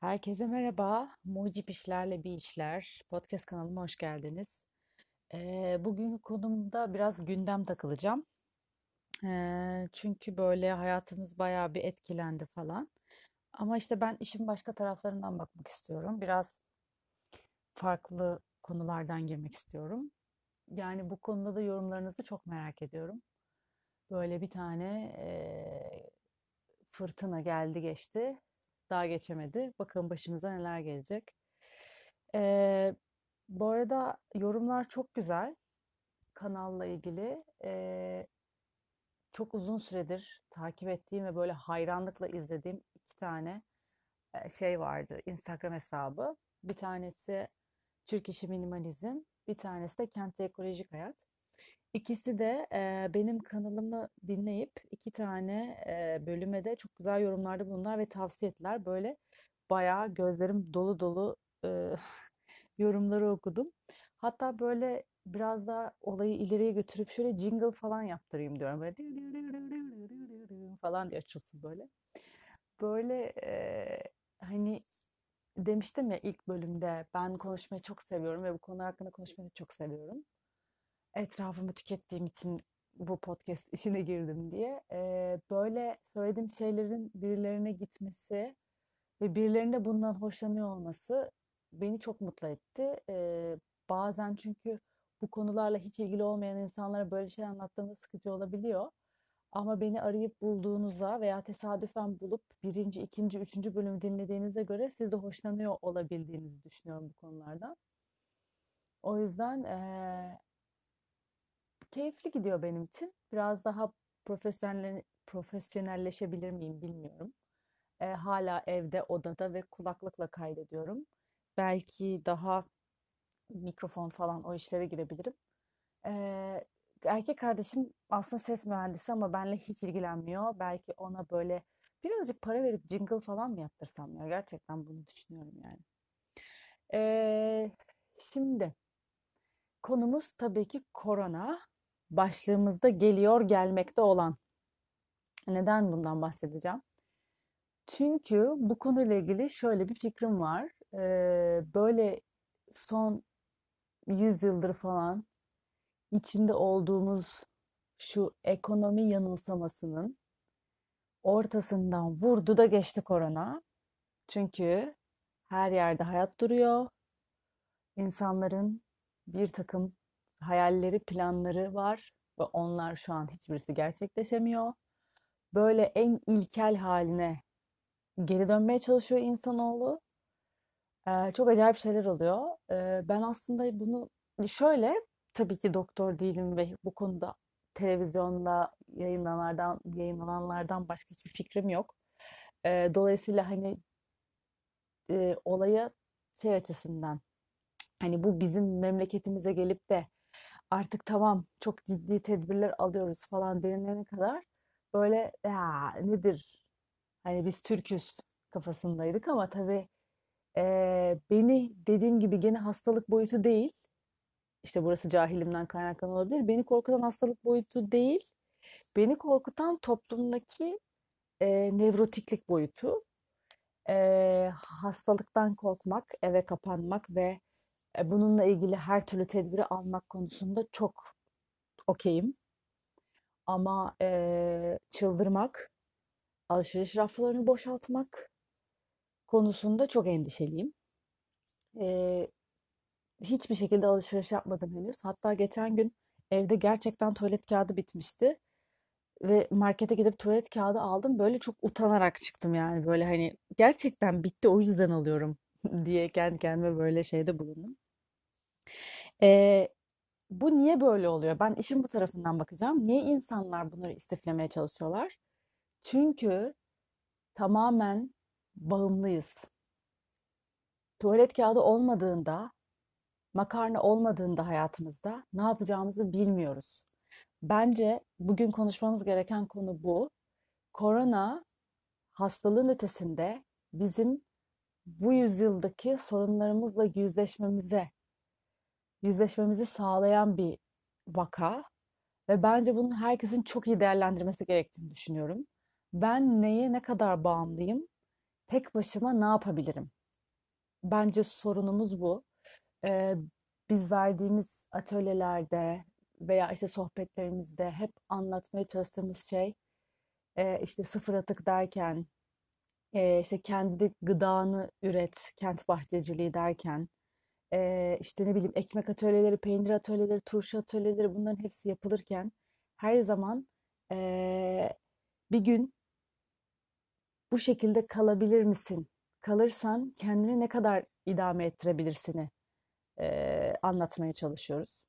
Herkese merhaba. Mucip İşlerle Bir İşler podcast kanalıma hoş geldiniz. Ee, bugünkü konumda biraz gündem takılacağım. Ee, çünkü böyle hayatımız bayağı bir etkilendi falan. Ama işte ben işin başka taraflarından bakmak istiyorum. Biraz farklı konulardan girmek istiyorum. Yani bu konuda da yorumlarınızı çok merak ediyorum. Böyle bir tane eee, fırtına geldi geçti. Daha geçemedi. Bakalım başımıza neler gelecek. Ee, bu arada yorumlar çok güzel kanalla ilgili. Ee, çok uzun süredir takip ettiğim ve böyle hayranlıkla izlediğim iki tane şey vardı. Instagram hesabı. Bir tanesi Türk İşi Minimalizm, bir tanesi de Kent Ekolojik Hayat. İkisi de e, benim kanalımı dinleyip iki tane e, bölüme de çok güzel yorumlarda bulundular ve tavsiye ettiler. Böyle bayağı gözlerim dolu dolu e, yorumları okudum. Hatta böyle biraz daha olayı ileriye götürüp şöyle jingle falan yaptırayım diyorum. Böyle falan diye açılsın böyle. Böyle e, hani demiştim ya ilk bölümde ben konuşmayı çok seviyorum ve bu konu hakkında konuşmayı çok seviyorum etrafımı tükettiğim için bu podcast işine girdim diye. Ee, böyle söylediğim şeylerin birilerine gitmesi ve birilerinde bundan hoşlanıyor olması beni çok mutlu etti. Ee, bazen çünkü bu konularla hiç ilgili olmayan insanlara böyle şey anlattığımda sıkıcı olabiliyor. Ama beni arayıp bulduğunuza veya tesadüfen bulup birinci, ikinci, üçüncü bölümü dinlediğinize göre siz de hoşlanıyor olabildiğinizi düşünüyorum bu konulardan. O yüzden eee, Keyifli gidiyor benim için. Biraz daha profesyonel profesyonelleşebilir miyim bilmiyorum. E, hala evde, odada ve kulaklıkla kaydediyorum. Belki daha mikrofon falan o işlere girebilirim. E, erkek kardeşim aslında ses mühendisi ama benle hiç ilgilenmiyor. Belki ona böyle birazcık para verip jingle falan mı yaptırsam ya? Gerçekten bunu düşünüyorum yani. E, şimdi konumuz tabii ki korona başlığımızda geliyor gelmekte olan. Neden bundan bahsedeceğim? Çünkü bu konuyla ilgili şöyle bir fikrim var. Ee, böyle son 100 yıldır falan içinde olduğumuz şu ekonomi yanılsamasının ortasından vurdu da geçti korona. Çünkü her yerde hayat duruyor. İnsanların bir takım hayalleri, planları var ve onlar şu an hiçbirisi gerçekleşemiyor. Böyle en ilkel haline geri dönmeye çalışıyor insanoğlu. Ee, çok acayip şeyler oluyor. Ee, ben aslında bunu şöyle, tabii ki doktor değilim ve bu konuda televizyonda yayınlananlardan, yayınlananlardan başka hiçbir fikrim yok. Ee, dolayısıyla hani e, olaya şey açısından hani bu bizim memleketimize gelip de artık tamam çok ciddi tedbirler alıyoruz falan denilene kadar böyle ya nedir? Hani biz Türküz kafasındaydık ama tabii e, beni dediğim gibi gene hastalık boyutu değil. İşte burası cahilimden kaynaklanan olabilir. Beni korkutan hastalık boyutu değil beni korkutan toplumdaki e, nevrotiklik boyutu e, hastalıktan korkmak eve kapanmak ve bununla ilgili her türlü tedbiri almak konusunda çok okeyim. Ama e, çıldırmak, alışveriş raflarını boşaltmak konusunda çok endişeliyim. E, hiçbir şekilde alışveriş yapmadım henüz. Hatta geçen gün evde gerçekten tuvalet kağıdı bitmişti. Ve markete gidip tuvalet kağıdı aldım. Böyle çok utanarak çıktım yani. Böyle hani gerçekten bitti o yüzden alıyorum diye kendi kendime böyle şeyde bulundum. Ee, bu niye böyle oluyor? Ben işin bu tarafından bakacağım. Niye insanlar bunları istiflemeye çalışıyorlar? Çünkü tamamen bağımlıyız. Tuvalet kağıdı olmadığında, makarna olmadığında hayatımızda ne yapacağımızı bilmiyoruz. Bence bugün konuşmamız gereken konu bu. Korona hastalığın ötesinde bizim bu yüzyıldaki sorunlarımızla yüzleşmemize yüzleşmemizi sağlayan bir vaka ve bence bunun herkesin çok iyi değerlendirmesi gerektiğini düşünüyorum. Ben neye ne kadar bağımlıyım? tek başıma ne yapabilirim? Bence sorunumuz bu. Ee, biz verdiğimiz atölyelerde veya işte sohbetlerimizde hep anlatmaya çalıştığımız şey e, işte sıfır atık derken e, işte kendi gıdanı üret, kent bahçeciliği derken e, işte ne bileyim ekmek atölyeleri, peynir atölyeleri, turşu atölyeleri bunların hepsi yapılırken her zaman e, bir gün bu şekilde kalabilir misin? Kalırsan kendini ne kadar idame ettirebilirsini e, anlatmaya çalışıyoruz.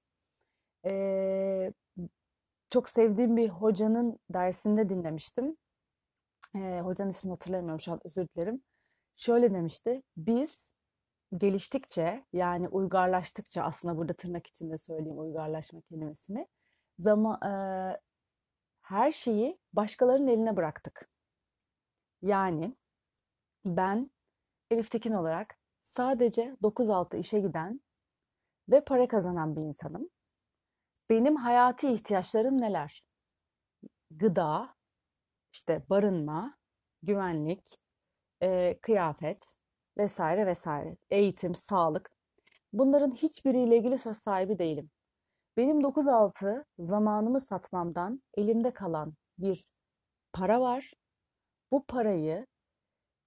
E, çok sevdiğim bir hocanın dersinde dinlemiştim. E, hocanın ismini hatırlamıyorum şu an özür dilerim. Şöyle demişti. Biz geliştikçe yani uygarlaştıkça aslında burada tırnak içinde söyleyeyim uygarlaşma kelimesini zaman e, her şeyi başkalarının eline bıraktık. Yani ben Elif Tekin olarak sadece 9-6 işe giden ve para kazanan bir insanım. Benim hayati ihtiyaçlarım neler? Gıda, işte barınma, güvenlik, e, kıyafet vesaire vesaire, eğitim, sağlık. Bunların hiçbiriyle ilgili söz sahibi değilim. Benim 9-6 zamanımı satmamdan elimde kalan bir para var. Bu parayı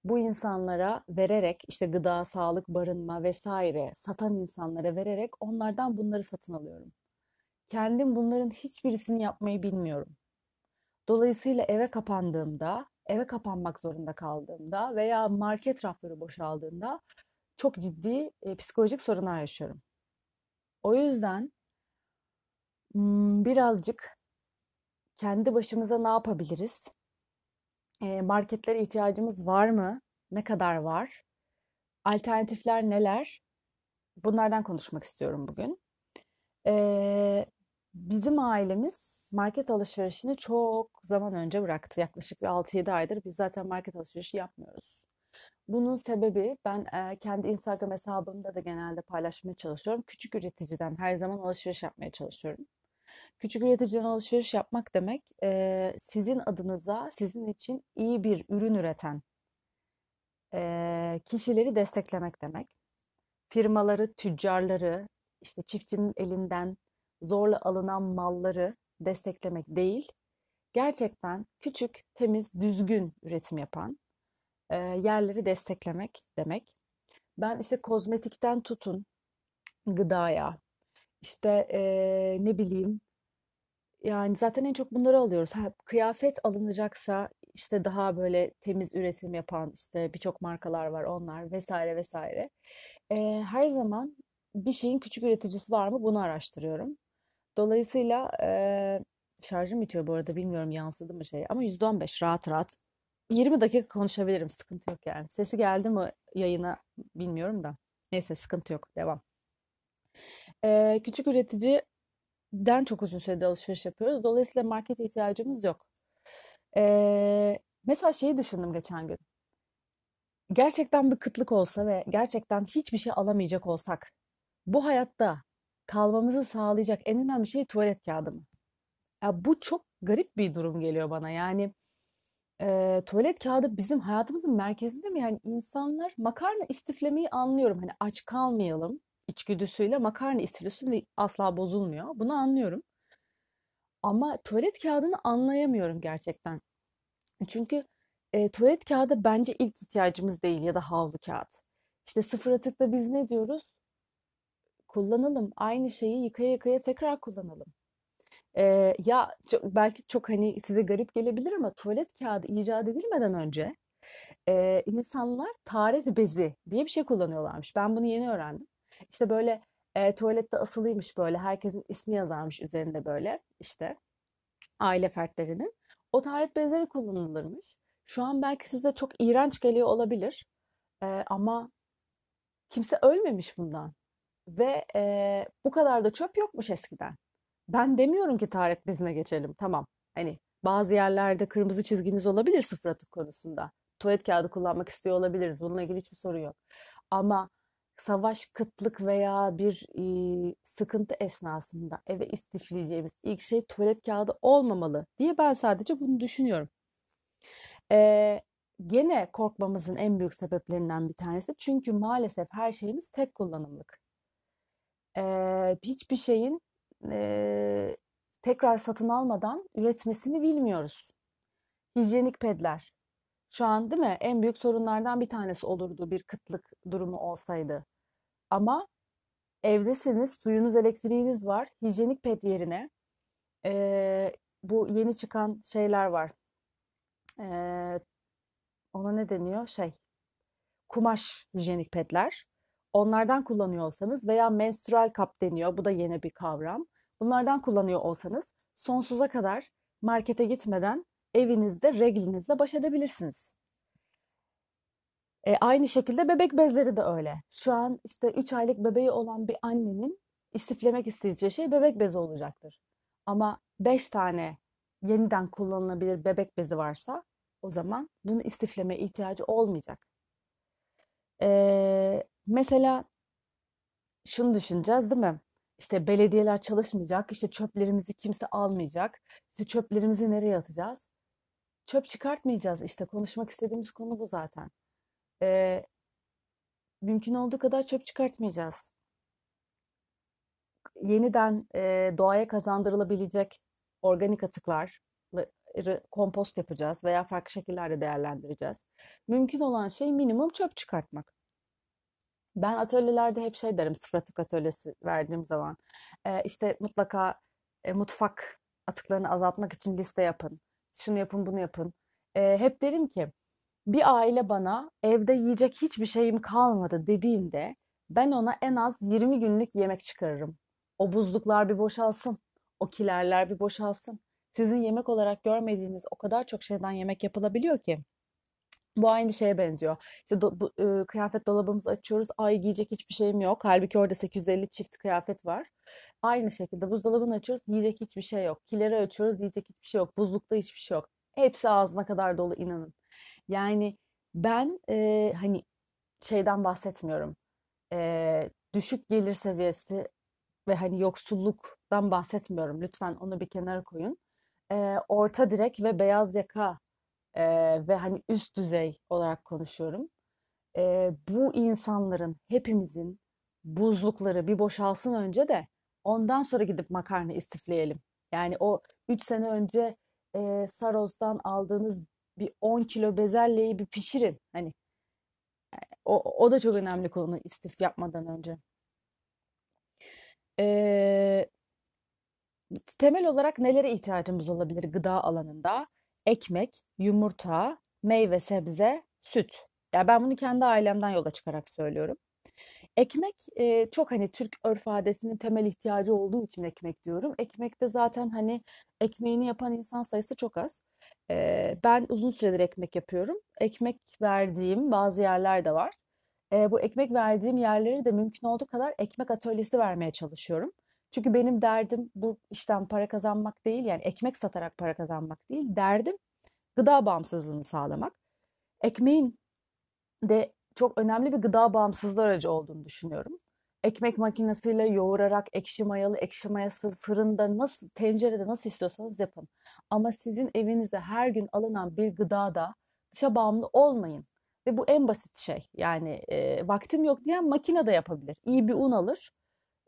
bu insanlara vererek işte gıda, sağlık, barınma vesaire satan insanlara vererek onlardan bunları satın alıyorum. Kendim bunların hiçbirisini yapmayı bilmiyorum. Dolayısıyla eve kapandığımda, eve kapanmak zorunda kaldığımda veya market rafları boşaldığında çok ciddi e, psikolojik sorunlar yaşıyorum. O yüzden birazcık kendi başımıza ne yapabiliriz? marketlere ihtiyacımız var mı? Ne kadar var? Alternatifler neler? Bunlardan konuşmak istiyorum bugün. Bizim ailemiz market alışverişini çok zaman önce bıraktı. Yaklaşık bir 6-7 aydır biz zaten market alışverişi yapmıyoruz. Bunun sebebi ben kendi Instagram hesabımda da genelde paylaşmaya çalışıyorum. Küçük üreticiden her zaman alışveriş yapmaya çalışıyorum. Küçük üreticiden alışveriş yapmak demek e, sizin adınıza, sizin için iyi bir ürün üreten e, kişileri desteklemek demek. Firmaları, tüccarları, işte çiftçinin elinden zorla alınan malları desteklemek değil, gerçekten küçük, temiz, düzgün üretim yapan e, yerleri desteklemek demek. Ben işte kozmetikten tutun gıdaya, işte e, ne bileyim yani zaten en çok bunları alıyoruz. Ha, kıyafet alınacaksa işte daha böyle temiz üretim yapan işte birçok markalar var onlar vesaire vesaire. E, her zaman bir şeyin küçük üreticisi var mı bunu araştırıyorum. Dolayısıyla e, şarjım bitiyor bu arada bilmiyorum yansıdı mı şey ama %15 rahat rahat 20 dakika konuşabilirim sıkıntı yok yani. Sesi geldi mi yayına bilmiyorum da. Neyse sıkıntı yok devam. Ee, küçük üreticiden çok uzun sürede alışveriş yapıyoruz. Dolayısıyla market ihtiyacımız yok. Ee, mesela şeyi düşündüm geçen gün. Gerçekten bir kıtlık olsa ve gerçekten hiçbir şey alamayacak olsak bu hayatta kalmamızı sağlayacak en önemli şey tuvalet kağıdı mı? Ya bu çok garip bir durum geliyor bana. Yani e, tuvalet kağıdı bizim hayatımızın merkezinde mi? Yani insanlar makarna istiflemeyi anlıyorum. Hani aç kalmayalım içgüdüsüyle makarna istiflesi asla bozulmuyor. Bunu anlıyorum. Ama tuvalet kağıdını anlayamıyorum gerçekten. Çünkü e, tuvalet kağıdı bence ilk ihtiyacımız değil ya da havlu kağıt. İşte sıfır atıkta biz ne diyoruz? Kullanalım. Aynı şeyi yıkaya yıkaya tekrar kullanalım. Ee, ya çok, belki çok hani size garip gelebilir ama tuvalet kağıdı icat edilmeden önce e, insanlar taharet bezi diye bir şey kullanıyorlarmış. Ben bunu yeni öğrendim. İşte böyle e, tuvalette asılıymış böyle herkesin ismi yazarmış üzerinde böyle işte aile fertlerinin. O taharet bezleri kullanılırmış. Şu an belki size çok iğrenç geliyor olabilir. E, ama kimse ölmemiş bundan. Ve e, bu kadar da çöp yokmuş eskiden. Ben demiyorum ki taharet bezine geçelim. Tamam. Hani bazı yerlerde kırmızı çizginiz olabilir sıfır atık konusunda. Tuvalet kağıdı kullanmak istiyor olabiliriz. Bununla ilgili hiçbir sorun yok. Ama savaş, kıtlık veya bir e, sıkıntı esnasında eve istifleyeceğimiz ilk şey tuvalet kağıdı olmamalı diye ben sadece bunu düşünüyorum. E, gene korkmamızın en büyük sebeplerinden bir tanesi. Çünkü maalesef her şeyimiz tek kullanımlık. Ee, hiçbir şeyin e, tekrar satın almadan üretmesini bilmiyoruz. Hijyenik pedler. Şu an değil mi? En büyük sorunlardan bir tanesi olurdu bir kıtlık durumu olsaydı. Ama evdesiniz, suyunuz, elektriğiniz var. Hijyenik ped yerine e, bu yeni çıkan şeyler var. E, ona ne deniyor? Şey, kumaş hijyenik pedler. Onlardan kullanıyor olsanız veya menstrual kap deniyor. Bu da yeni bir kavram. Bunlardan kullanıyor olsanız sonsuza kadar markete gitmeden evinizde reglinizle baş edebilirsiniz. E, aynı şekilde bebek bezleri de öyle. Şu an işte 3 aylık bebeği olan bir annenin istiflemek isteyeceği şey bebek bezi olacaktır. Ama 5 tane yeniden kullanılabilir bebek bezi varsa o zaman bunu istifleme ihtiyacı olmayacak. Ee, mesela şunu düşüneceğiz değil mi? İşte belediyeler çalışmayacak, işte çöplerimizi kimse almayacak, işte çöplerimizi nereye atacağız? Çöp çıkartmayacağız. İşte konuşmak istediğimiz konu bu zaten. Ee, mümkün olduğu kadar çöp çıkartmayacağız. Yeniden e, doğaya kazandırılabilecek organik atıklar, kompost yapacağız veya farklı şekillerde değerlendireceğiz. Mümkün olan şey minimum çöp çıkartmak. Ben atölyelerde hep şey derim sıfır atık atölyesi verdiğim zaman. E, işte mutlaka e, mutfak atıklarını azaltmak için liste yapın. Şunu yapın bunu yapın. E, hep derim ki bir aile bana evde yiyecek hiçbir şeyim kalmadı dediğinde ben ona en az 20 günlük yemek çıkarırım. O buzluklar bir boşalsın. O kilerler bir boşalsın. Sizin yemek olarak görmediğiniz o kadar çok şeyden yemek yapılabiliyor ki. Bu aynı şeye benziyor. İşte do, bu, e, kıyafet dolabımızı açıyoruz. Ay giyecek hiçbir şeyim yok. Halbuki orada 850 çift kıyafet var. Aynı şekilde buzdolabını açıyoruz. Yiyecek hiçbir şey yok. Kileri açıyoruz. Yiyecek hiçbir şey yok. Buzlukta hiçbir şey yok. Hepsi ağzına kadar dolu inanın. Yani ben e, hani şeyden bahsetmiyorum. E, düşük gelir seviyesi ve hani yoksulluktan bahsetmiyorum. Lütfen onu bir kenara koyun. E, orta direk ve beyaz yaka e, ve hani üst düzey olarak konuşuyorum. E, bu insanların hepimizin buzlukları bir boşalsın önce de ondan sonra gidip makarna istifleyelim. Yani o 3 sene önce e, Saros'tan aldığınız bir 10 kilo bezelyeyi bir pişirin. Hani o, o da çok önemli konu istif yapmadan önce. Ee, temel olarak nelere ihtiyacımız olabilir gıda alanında? Ekmek, yumurta, meyve, sebze, süt. Ya yani ben bunu kendi ailemden yola çıkarak söylüyorum. Ekmek e, çok hani Türk örf adetinin temel ihtiyacı olduğu için ekmek diyorum. Ekmekte zaten hani ekmeğini yapan insan sayısı çok az. E, ben uzun süredir ekmek yapıyorum. Ekmek verdiğim bazı yerler de var. E, bu ekmek verdiğim yerleri de mümkün olduğu kadar ekmek atölyesi vermeye çalışıyorum. Çünkü benim derdim bu işten para kazanmak değil yani ekmek satarak para kazanmak değil. Derdim gıda bağımsızlığını sağlamak. Ekmeğin de çok önemli bir gıda bağımsızlığı aracı olduğunu düşünüyorum. Ekmek makinesiyle yoğurarak ekşi mayalı, ekşi mayasız fırında nasıl, tencerede nasıl istiyorsanız yapın. Ama sizin evinize her gün alınan bir gıdada dışa bağımlı olmayın. Ve bu en basit şey. Yani e, vaktim yok diyen makine de yapabilir. İyi bir un alır,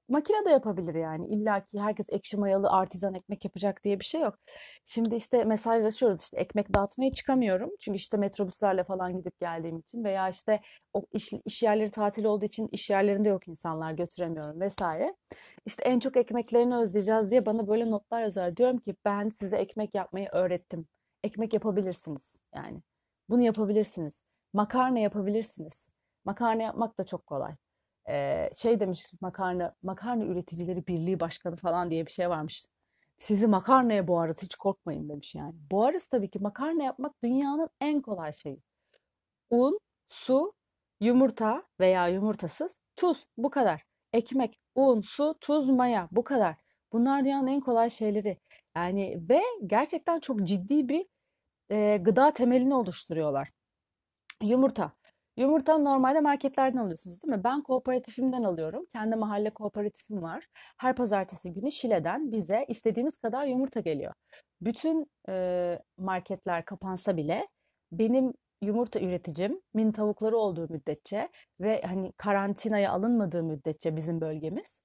makine de yapabilir yani. İlla ki herkes ekşi mayalı artizan ekmek yapacak diye bir şey yok. Şimdi işte mesajlaşıyoruz işte ekmek dağıtmaya çıkamıyorum. Çünkü işte metrobüslerle falan gidip geldiğim için veya işte o iş, iş yerleri tatil olduğu için iş yerlerinde yok insanlar götüremiyorum vesaire. İşte en çok ekmeklerini özleyeceğiz diye bana böyle notlar yazar. Diyorum ki ben size ekmek yapmayı öğrettim. Ekmek yapabilirsiniz yani. Bunu yapabilirsiniz. Makarna yapabilirsiniz. Makarna yapmak da çok kolay e, şey demiş makarna makarna üreticileri birliği başkanı falan diye bir şey varmış. Sizi makarnaya boğarız hiç korkmayın demiş yani. Boğarız tabii ki makarna yapmak dünyanın en kolay şeyi. Un, su, yumurta veya yumurtasız, tuz bu kadar. Ekmek, un, su, tuz, maya bu kadar. Bunlar dünyanın en kolay şeyleri. Yani ve gerçekten çok ciddi bir e, gıda temelini oluşturuyorlar. Yumurta. Yumurta normalde marketlerden alıyorsunuz değil mi? Ben kooperatifimden alıyorum. Kendi mahalle kooperatifim var. Her pazartesi günü Şile'den bize istediğimiz kadar yumurta geliyor. Bütün e, marketler kapansa bile benim yumurta üreticim, min tavukları olduğu müddetçe ve hani karantinaya alınmadığı müddetçe bizim bölgemiz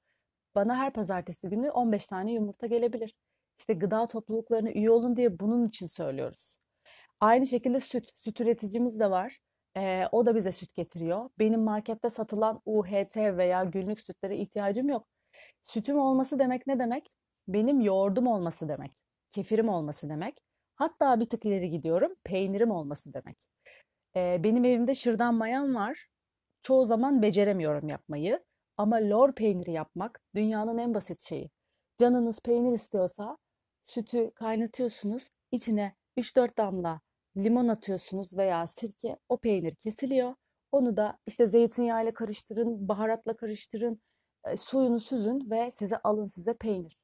bana her pazartesi günü 15 tane yumurta gelebilir. İşte gıda topluluklarına üye olun diye bunun için söylüyoruz. Aynı şekilde süt, süt üreticimiz de var. Ee, o da bize süt getiriyor. Benim markette satılan UHT veya günlük sütlere ihtiyacım yok. Sütüm olması demek ne demek? Benim yoğurdum olması demek. Kefirim olması demek. Hatta bir tık ileri gidiyorum. Peynirim olması demek. Ee, benim evimde şırdan mayam var. Çoğu zaman beceremiyorum yapmayı. Ama lor peyniri yapmak dünyanın en basit şeyi. Canınız peynir istiyorsa sütü kaynatıyorsunuz. içine 3-4 damla limon atıyorsunuz veya sirke. O peynir kesiliyor. Onu da işte zeytinyağıyla karıştırın, baharatla karıştırın, e, suyunu süzün ve size alın size peynir.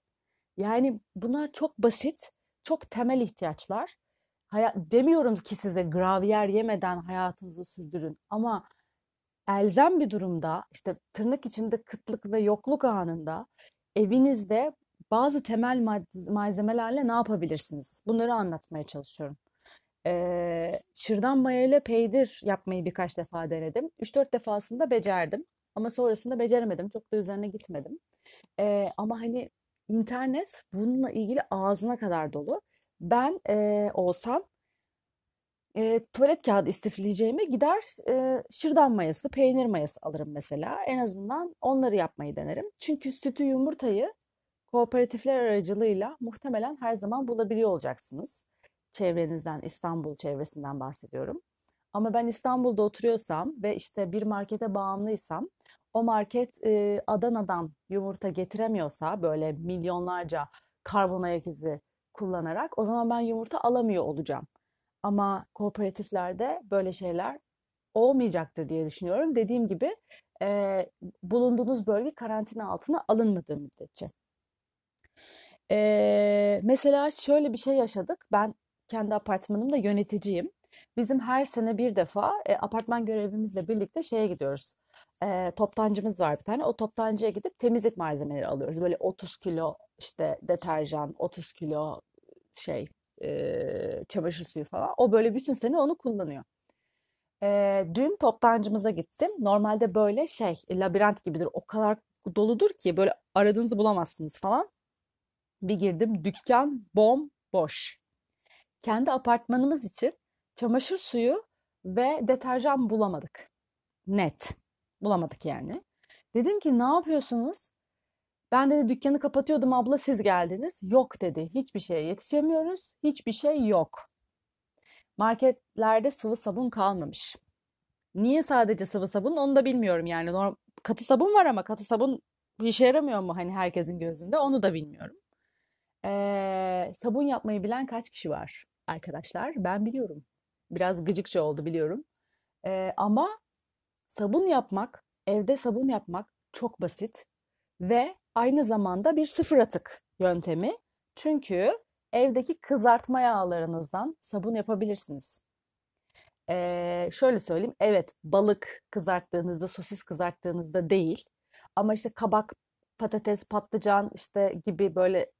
Yani bunlar çok basit, çok temel ihtiyaçlar. Haya- demiyorum ki size gravyer yemeden hayatınızı sürdürün ama elzem bir durumda işte tırnak içinde kıtlık ve yokluk anında evinizde bazı temel malzemelerle ne yapabilirsiniz? Bunları anlatmaya çalışıyorum. Ee, şırdan mayayla peydir yapmayı birkaç defa denedim. 3-4 defasında becerdim. Ama sonrasında beceremedim. Çok da üzerine gitmedim. Ee, ama hani internet bununla ilgili ağzına kadar dolu. Ben e, olsam e, tuvalet kağıdı istifleyeceğime gider e, şırdan mayası, peynir mayası alırım mesela. En azından onları yapmayı denerim. Çünkü sütü, yumurtayı kooperatifler aracılığıyla muhtemelen her zaman bulabiliyor olacaksınız. Çevrenizden, İstanbul çevresinden bahsediyorum. Ama ben İstanbul'da oturuyorsam ve işte bir markete bağımlıysam o market e, Adana'dan yumurta getiremiyorsa böyle milyonlarca karbon ayak izi kullanarak o zaman ben yumurta alamıyor olacağım. Ama kooperatiflerde böyle şeyler olmayacaktır diye düşünüyorum. Dediğim gibi e, bulunduğunuz bölge karantina altına alınmadığı müddetçe. E, mesela şöyle bir şey yaşadık. Ben kendi apartmanımda yöneticiyim. Bizim her sene bir defa e, apartman görevimizle birlikte şeye gidiyoruz. E, toptancımız var bir tane. O toptancıya gidip temizlik malzemeleri alıyoruz. Böyle 30 kilo işte deterjan, 30 kilo şey e, çamaşır suyu falan. O böyle bütün sene onu kullanıyor. E, dün toptancımıza gittim. Normalde böyle şey labirent gibidir. O kadar doludur ki böyle aradığınızı bulamazsınız falan. Bir girdim dükkan bom boş. Kendi apartmanımız için çamaşır suyu ve deterjan bulamadık. Net. Bulamadık yani. Dedim ki ne yapıyorsunuz? Ben dedi dükkanı kapatıyordum abla siz geldiniz. Yok dedi. Hiçbir şeye yetişemiyoruz. Hiçbir şey yok. Marketlerde sıvı sabun kalmamış. Niye sadece sıvı sabun onu da bilmiyorum yani. Norm katı sabun var ama katı sabun işe yaramıyor mu hani herkesin gözünde onu da bilmiyorum. Ee, sabun yapmayı bilen kaç kişi var arkadaşlar? Ben biliyorum. Biraz gıcıkça oldu biliyorum. Ee, ama sabun yapmak, evde sabun yapmak çok basit ve aynı zamanda bir sıfır atık yöntemi. Çünkü evdeki kızartma yağlarınızdan sabun yapabilirsiniz. Ee, şöyle söyleyeyim, evet balık kızarttığınızda, sosis kızarttığınızda değil. Ama işte kabak, patates, patlıcan işte gibi böyle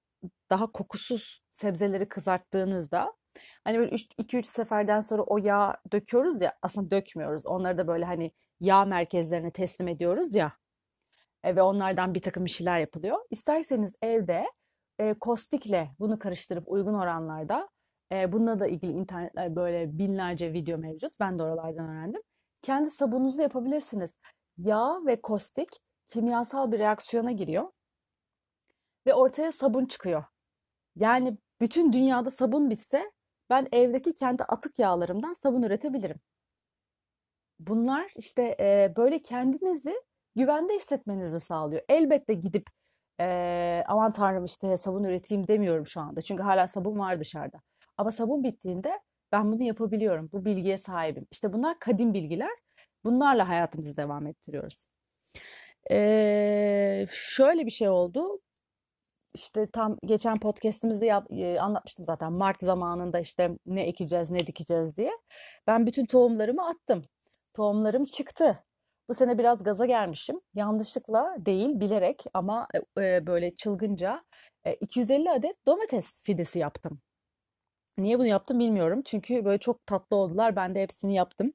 daha kokusuz sebzeleri kızarttığınızda hani böyle 2-3 seferden sonra o yağ döküyoruz ya aslında dökmüyoruz. Onları da böyle hani yağ merkezlerine teslim ediyoruz ya e, ve onlardan bir takım bir şeyler yapılıyor. İsterseniz evde e, kostikle bunu karıştırıp uygun oranlarda e, bununla da ilgili internetler böyle binlerce video mevcut. Ben de oralardan öğrendim. Kendi sabununuzu yapabilirsiniz. Yağ ve kostik kimyasal bir reaksiyona giriyor ve ortaya sabun çıkıyor. Yani bütün dünyada sabun bitse ben evdeki kendi atık yağlarımdan sabun üretebilirim. Bunlar işte e, böyle kendinizi güvende hissetmenizi sağlıyor. Elbette gidip e, aman tanrım işte sabun üreteyim demiyorum şu anda. Çünkü hala sabun var dışarıda. Ama sabun bittiğinde ben bunu yapabiliyorum. Bu bilgiye sahibim. İşte bunlar kadim bilgiler. Bunlarla hayatımızı devam ettiriyoruz. Ee, şöyle bir şey oldu. İşte tam geçen podcast'imizde yap, e, anlatmıştım zaten. Mart zamanında işte ne ekeceğiz, ne dikeceğiz diye. Ben bütün tohumlarımı attım. Tohumlarım çıktı. Bu sene biraz gaza gelmişim. Yanlışlıkla değil, bilerek ama e, böyle çılgınca e, 250 adet domates fidesi yaptım. Niye bunu yaptım bilmiyorum. Çünkü böyle çok tatlı oldular. Ben de hepsini yaptım.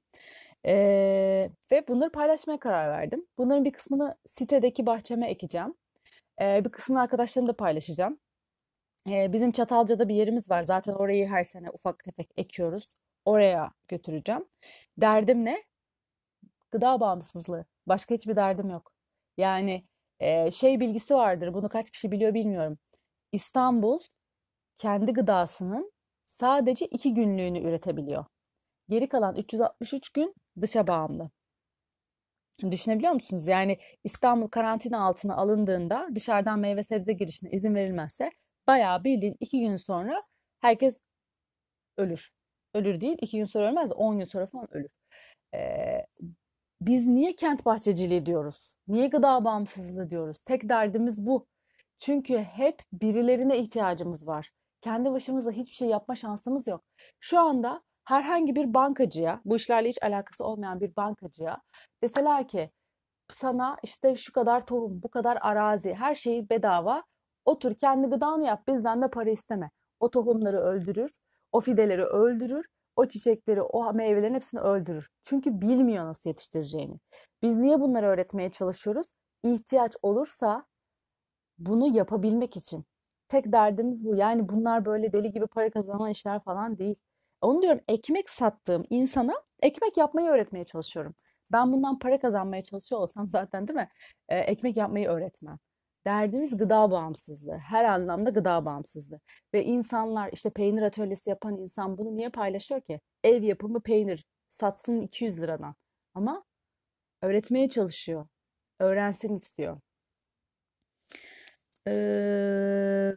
Ee, ve bunları paylaşmaya karar verdim. Bunların bir kısmını sitedeki bahçeme ekeceğim. Ee, bir kısmını arkadaşlarımla paylaşacağım. Ee, bizim Çatalca'da bir yerimiz var. Zaten orayı her sene ufak tefek ekiyoruz. Oraya götüreceğim. Derdim ne? Gıda bağımsızlığı. Başka hiçbir derdim yok. Yani e, şey bilgisi vardır. Bunu kaç kişi biliyor bilmiyorum. İstanbul kendi gıdasının sadece iki günlüğünü üretebiliyor. Geri kalan 363 gün dışa bağımlı. Düşünebiliyor musunuz? Yani İstanbul karantina altına alındığında dışarıdan meyve sebze girişine izin verilmezse bayağı bildiğin iki gün sonra herkes ölür. Ölür değil, iki gün sonra ölmez 10 gün sonra falan ölür. Ee, biz niye kent bahçeciliği diyoruz? Niye gıda bağımsızlığı diyoruz? Tek derdimiz bu. Çünkü hep birilerine ihtiyacımız var. Kendi başımıza hiçbir şey yapma şansımız yok. Şu anda herhangi bir bankacıya, bu işlerle hiç alakası olmayan bir bankacıya deseler ki sana işte şu kadar tohum, bu kadar arazi, her şeyi bedava. Otur kendi gıdanı yap, bizden de para isteme. O tohumları öldürür, o fideleri öldürür, o çiçekleri, o meyvelerin hepsini öldürür. Çünkü bilmiyor nasıl yetiştireceğini. Biz niye bunları öğretmeye çalışıyoruz? İhtiyaç olursa bunu yapabilmek için. Tek derdimiz bu. Yani bunlar böyle deli gibi para kazanan işler falan değil. Onu diyorum ekmek sattığım insana ekmek yapmayı öğretmeye çalışıyorum. Ben bundan para kazanmaya çalışıyor olsam zaten değil mi? Ee, ekmek yapmayı öğretmem. Derdimiz gıda bağımsızlığı. Her anlamda gıda bağımsızlığı. Ve insanlar işte peynir atölyesi yapan insan bunu niye paylaşıyor ki? Ev yapımı peynir satsın 200 liradan. Ama öğretmeye çalışıyor. Öğrensin istiyor. Ee,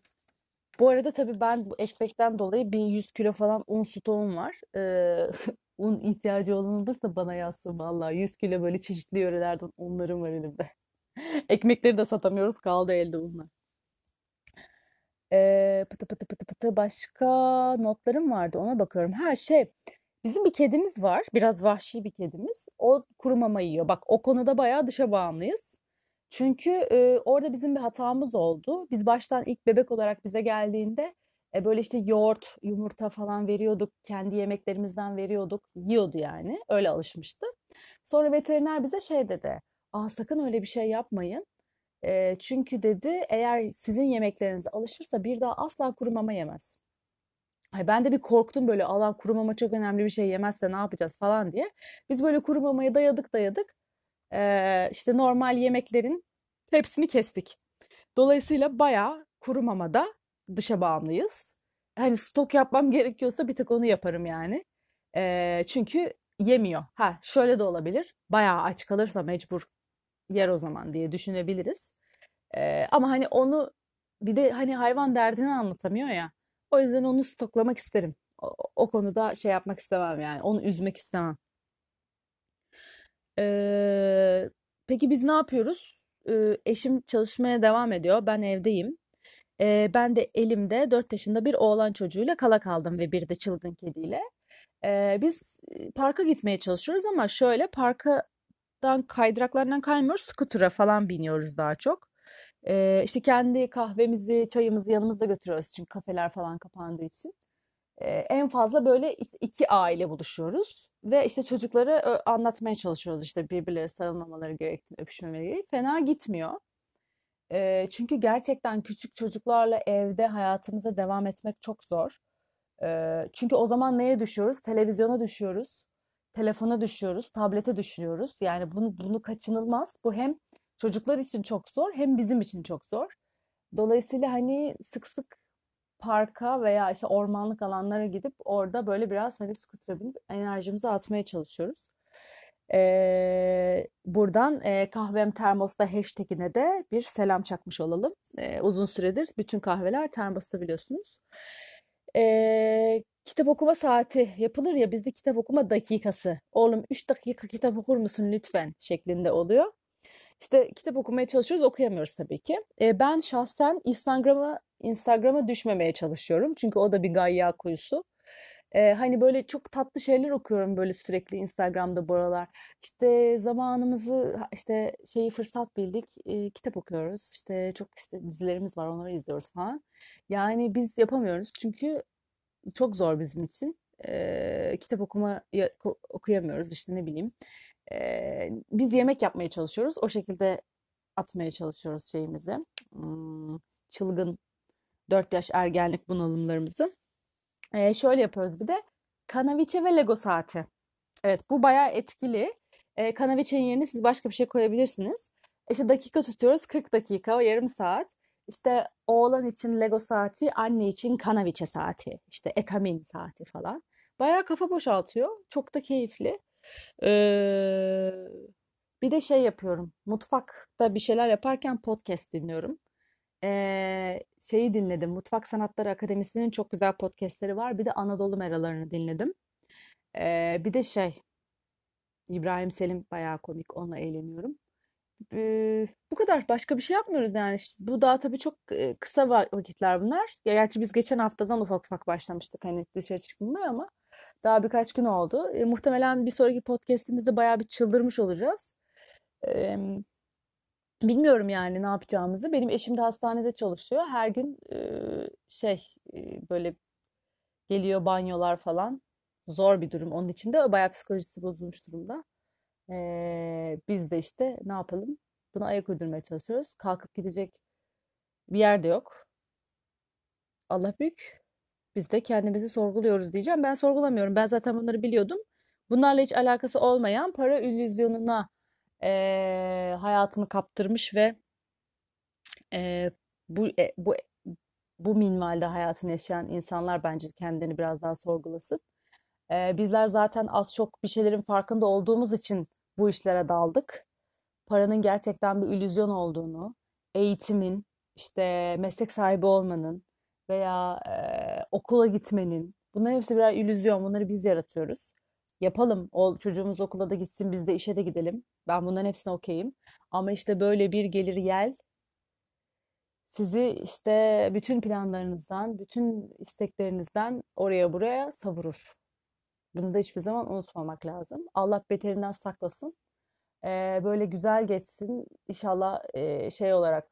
bu arada tabii ben bu ekmekten dolayı bir 100 kilo falan un stoğum var. Ee, un ihtiyacı olan olursa bana yazsın vallahi 100 kilo böyle çeşitli yörelerden unlarım var elimde. Ekmekleri de satamıyoruz kaldı elde unlar. Ee, pıtı pıtı pıtı pıtı başka notlarım vardı ona bakıyorum. Her şey bizim bir kedimiz var biraz vahşi bir kedimiz. O kuru mama yiyor. Bak o konuda bayağı dışa bağımlıyız. Çünkü e, orada bizim bir hatamız oldu. Biz baştan ilk bebek olarak bize geldiğinde e, böyle işte yoğurt, yumurta falan veriyorduk. Kendi yemeklerimizden veriyorduk. Yiyordu yani. Öyle alışmıştı. Sonra veteriner bize şey dedi. Aa sakın öyle bir şey yapmayın. E, çünkü dedi eğer sizin yemeklerinize alışırsa bir daha asla kuru mama yemez. Ay ben de bir korktum böyle Allah kuru mama çok önemli bir şey yemezse ne yapacağız falan diye. Biz böyle kuru mamaya dayadık dayadık. Ee, işte normal yemeklerin hepsini kestik. Dolayısıyla bayağı kuru mamada dışa bağımlıyız. Hani stok yapmam gerekiyorsa bir tek onu yaparım yani. Ee, çünkü yemiyor. Ha şöyle de olabilir. Bayağı aç kalırsa mecbur yer o zaman diye düşünebiliriz. Ee, ama hani onu bir de hani hayvan derdini anlatamıyor ya. O yüzden onu stoklamak isterim. O, o konuda şey yapmak istemem yani. Onu üzmek istemem. Ee, peki biz ne yapıyoruz? Ee, eşim çalışmaya devam ediyor. Ben evdeyim. Ee, ben de elimde 4 yaşında bir oğlan çocuğuyla kala kaldım ve bir de çılgın kediyle. Ee, biz parka gitmeye çalışıyoruz ama şöyle parktan kaydıraklardan kaymıyoruz. Skutura falan biniyoruz daha çok. Ee, işte kendi kahvemizi, çayımızı yanımızda götürüyoruz çünkü kafeler falan kapandığı için. En fazla böyle iki aile buluşuyoruz ve işte çocuklara anlatmaya çalışıyoruz işte birbirleri sarılmamaları gerektiğini, öpüşmemeleri. Fena gitmiyor. Çünkü gerçekten küçük çocuklarla evde hayatımıza devam etmek çok zor. Çünkü o zaman neye düşüyoruz? Televizyona düşüyoruz, telefona düşüyoruz, tablete düşüyoruz. Yani bunu bunu kaçınılmaz. Bu hem çocuklar için çok zor hem bizim için çok zor. Dolayısıyla hani sık sık parka veya işte ormanlık alanlara gidip orada böyle biraz hani scooter'a binip enerjimizi atmaya çalışıyoruz. Ee, buradan e, kahvem termosta hashtagine de bir selam çakmış olalım. Ee, uzun süredir bütün kahveler termosta biliyorsunuz. Ee, kitap okuma saati yapılır ya bizde kitap okuma dakikası. Oğlum 3 dakika kitap okur musun lütfen şeklinde oluyor. İşte kitap okumaya çalışıyoruz, okuyamıyoruz tabii ki. E, ben şahsen Instagram'a Instagram'a düşmemeye çalışıyorum. Çünkü o da bir gayya kuyusu. E, hani böyle çok tatlı şeyler okuyorum böyle sürekli Instagram'da bu aralar. İşte zamanımızı işte şeyi fırsat bildik, e, kitap okuyoruz. İşte çok işte dizilerimiz var, onları izliyoruz falan. Yani biz yapamıyoruz çünkü çok zor bizim için. Ee, kitap okuma okuyamıyoruz işte ne bileyim. Ee, biz yemek yapmaya çalışıyoruz. O şekilde atmaya çalışıyoruz şeyimizi. Hmm, çılgın 4 yaş ergenlik bunalımlarımızı. Ee, şöyle yapıyoruz bir de. Kanaviçe ve Lego saati. Evet bu bayağı etkili. Ee, kanaviçenin yerine siz başka bir şey koyabilirsiniz. İşte dakika tutuyoruz 40 dakika yarım saat. İşte oğlan için Lego saati, anne için kanaviçe saati, işte etamin saati falan. Bayağı kafa boşaltıyor. Çok da keyifli. Ee, bir de şey yapıyorum. Mutfakta bir şeyler yaparken podcast dinliyorum. Ee, şeyi dinledim. Mutfak Sanatları Akademisi'nin çok güzel podcastleri var. Bir de Anadolu Meralarını dinledim. Ee, bir de şey İbrahim Selim bayağı komik. Onunla eğleniyorum. Ee, bu kadar. Başka bir şey yapmıyoruz yani. İşte bu daha tabii çok e, kısa vakitler bunlar. Gerçi biz geçen haftadan ufak ufak başlamıştık hani dışarı çıkmaya ama daha birkaç gün oldu. E, muhtemelen bir sonraki podcastimizde bayağı bir çıldırmış olacağız. E, bilmiyorum yani ne yapacağımızı. Benim eşim de hastanede çalışıyor. Her gün e, şey e, böyle geliyor banyolar falan. Zor bir durum. Onun için de bayağı psikolojisi bozulmuş durumda. Ee, biz de işte ne yapalım? Buna ayak uydurmaya çalışıyoruz. Kalkıp gidecek bir yerde yok. Allah büyük. Biz de kendimizi sorguluyoruz diyeceğim. Ben sorgulamıyorum. Ben zaten bunları biliyordum. Bunlarla hiç alakası olmayan para illüzyonuna e, hayatını kaptırmış ve e, bu e, bu bu minvalde hayatını yaşayan insanlar bence kendini biraz daha sorgulasın. E, bizler zaten az çok bir şeylerin farkında olduğumuz için bu işlere daldık. Paranın gerçekten bir illüzyon olduğunu, eğitimin, işte meslek sahibi olmanın veya e, okula gitmenin, bunların hepsi birer illüzyon. Bunları biz yaratıyoruz. Yapalım. O çocuğumuz okula da gitsin, biz de işe de gidelim. Ben bunların hepsine okeyim. Ama işte böyle bir gelir yel sizi işte bütün planlarınızdan, bütün isteklerinizden oraya buraya savurur. Bunu da hiçbir zaman unutmamak lazım. Allah beterinden saklasın. Ee, böyle güzel geçsin. İnşallah e, şey olarak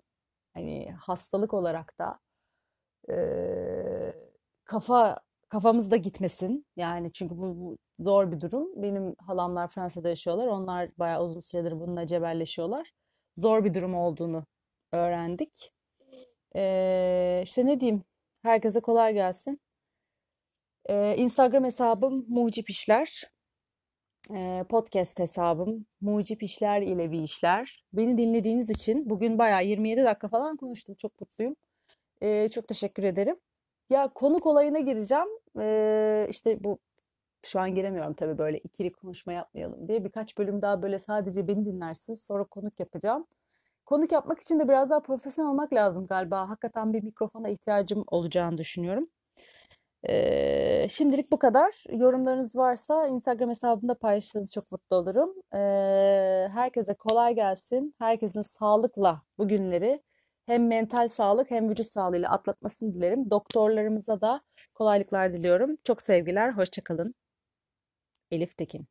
hani hastalık olarak da kafa kafamızda gitmesin. Yani çünkü bu, bu zor bir durum. Benim halamlar Fransa'da yaşıyorlar. Onlar bayağı uzun süredir bununla cebelleşiyorlar. Zor bir durum olduğunu öğrendik. Ee, işte ne diyeyim? Herkese kolay gelsin. Ee, Instagram hesabım Mucip İşler. Ee, podcast hesabım Mucip İşler ile bir işler. Beni dinlediğiniz için bugün bayağı 27 dakika falan konuştum. Çok mutluyum. Ee, çok teşekkür ederim. Ya konuk olayına gireceğim. Ee, işte bu şu an giremiyorum tabii böyle ikili konuşma yapmayalım diye. Birkaç bölüm daha böyle sadece beni dinlersin. Sonra konuk yapacağım. Konuk yapmak için de biraz daha profesyonel olmak lazım galiba. Hakikaten bir mikrofona ihtiyacım olacağını düşünüyorum. Ee, şimdilik bu kadar. Yorumlarınız varsa Instagram hesabımda paylaşırsanız çok mutlu olurum. Ee, herkese kolay gelsin. Herkesin sağlıkla bu günleri hem mental sağlık hem vücut sağlığıyla atlatmasını dilerim. Doktorlarımıza da kolaylıklar diliyorum. Çok sevgiler, hoşçakalın. Elif Tekin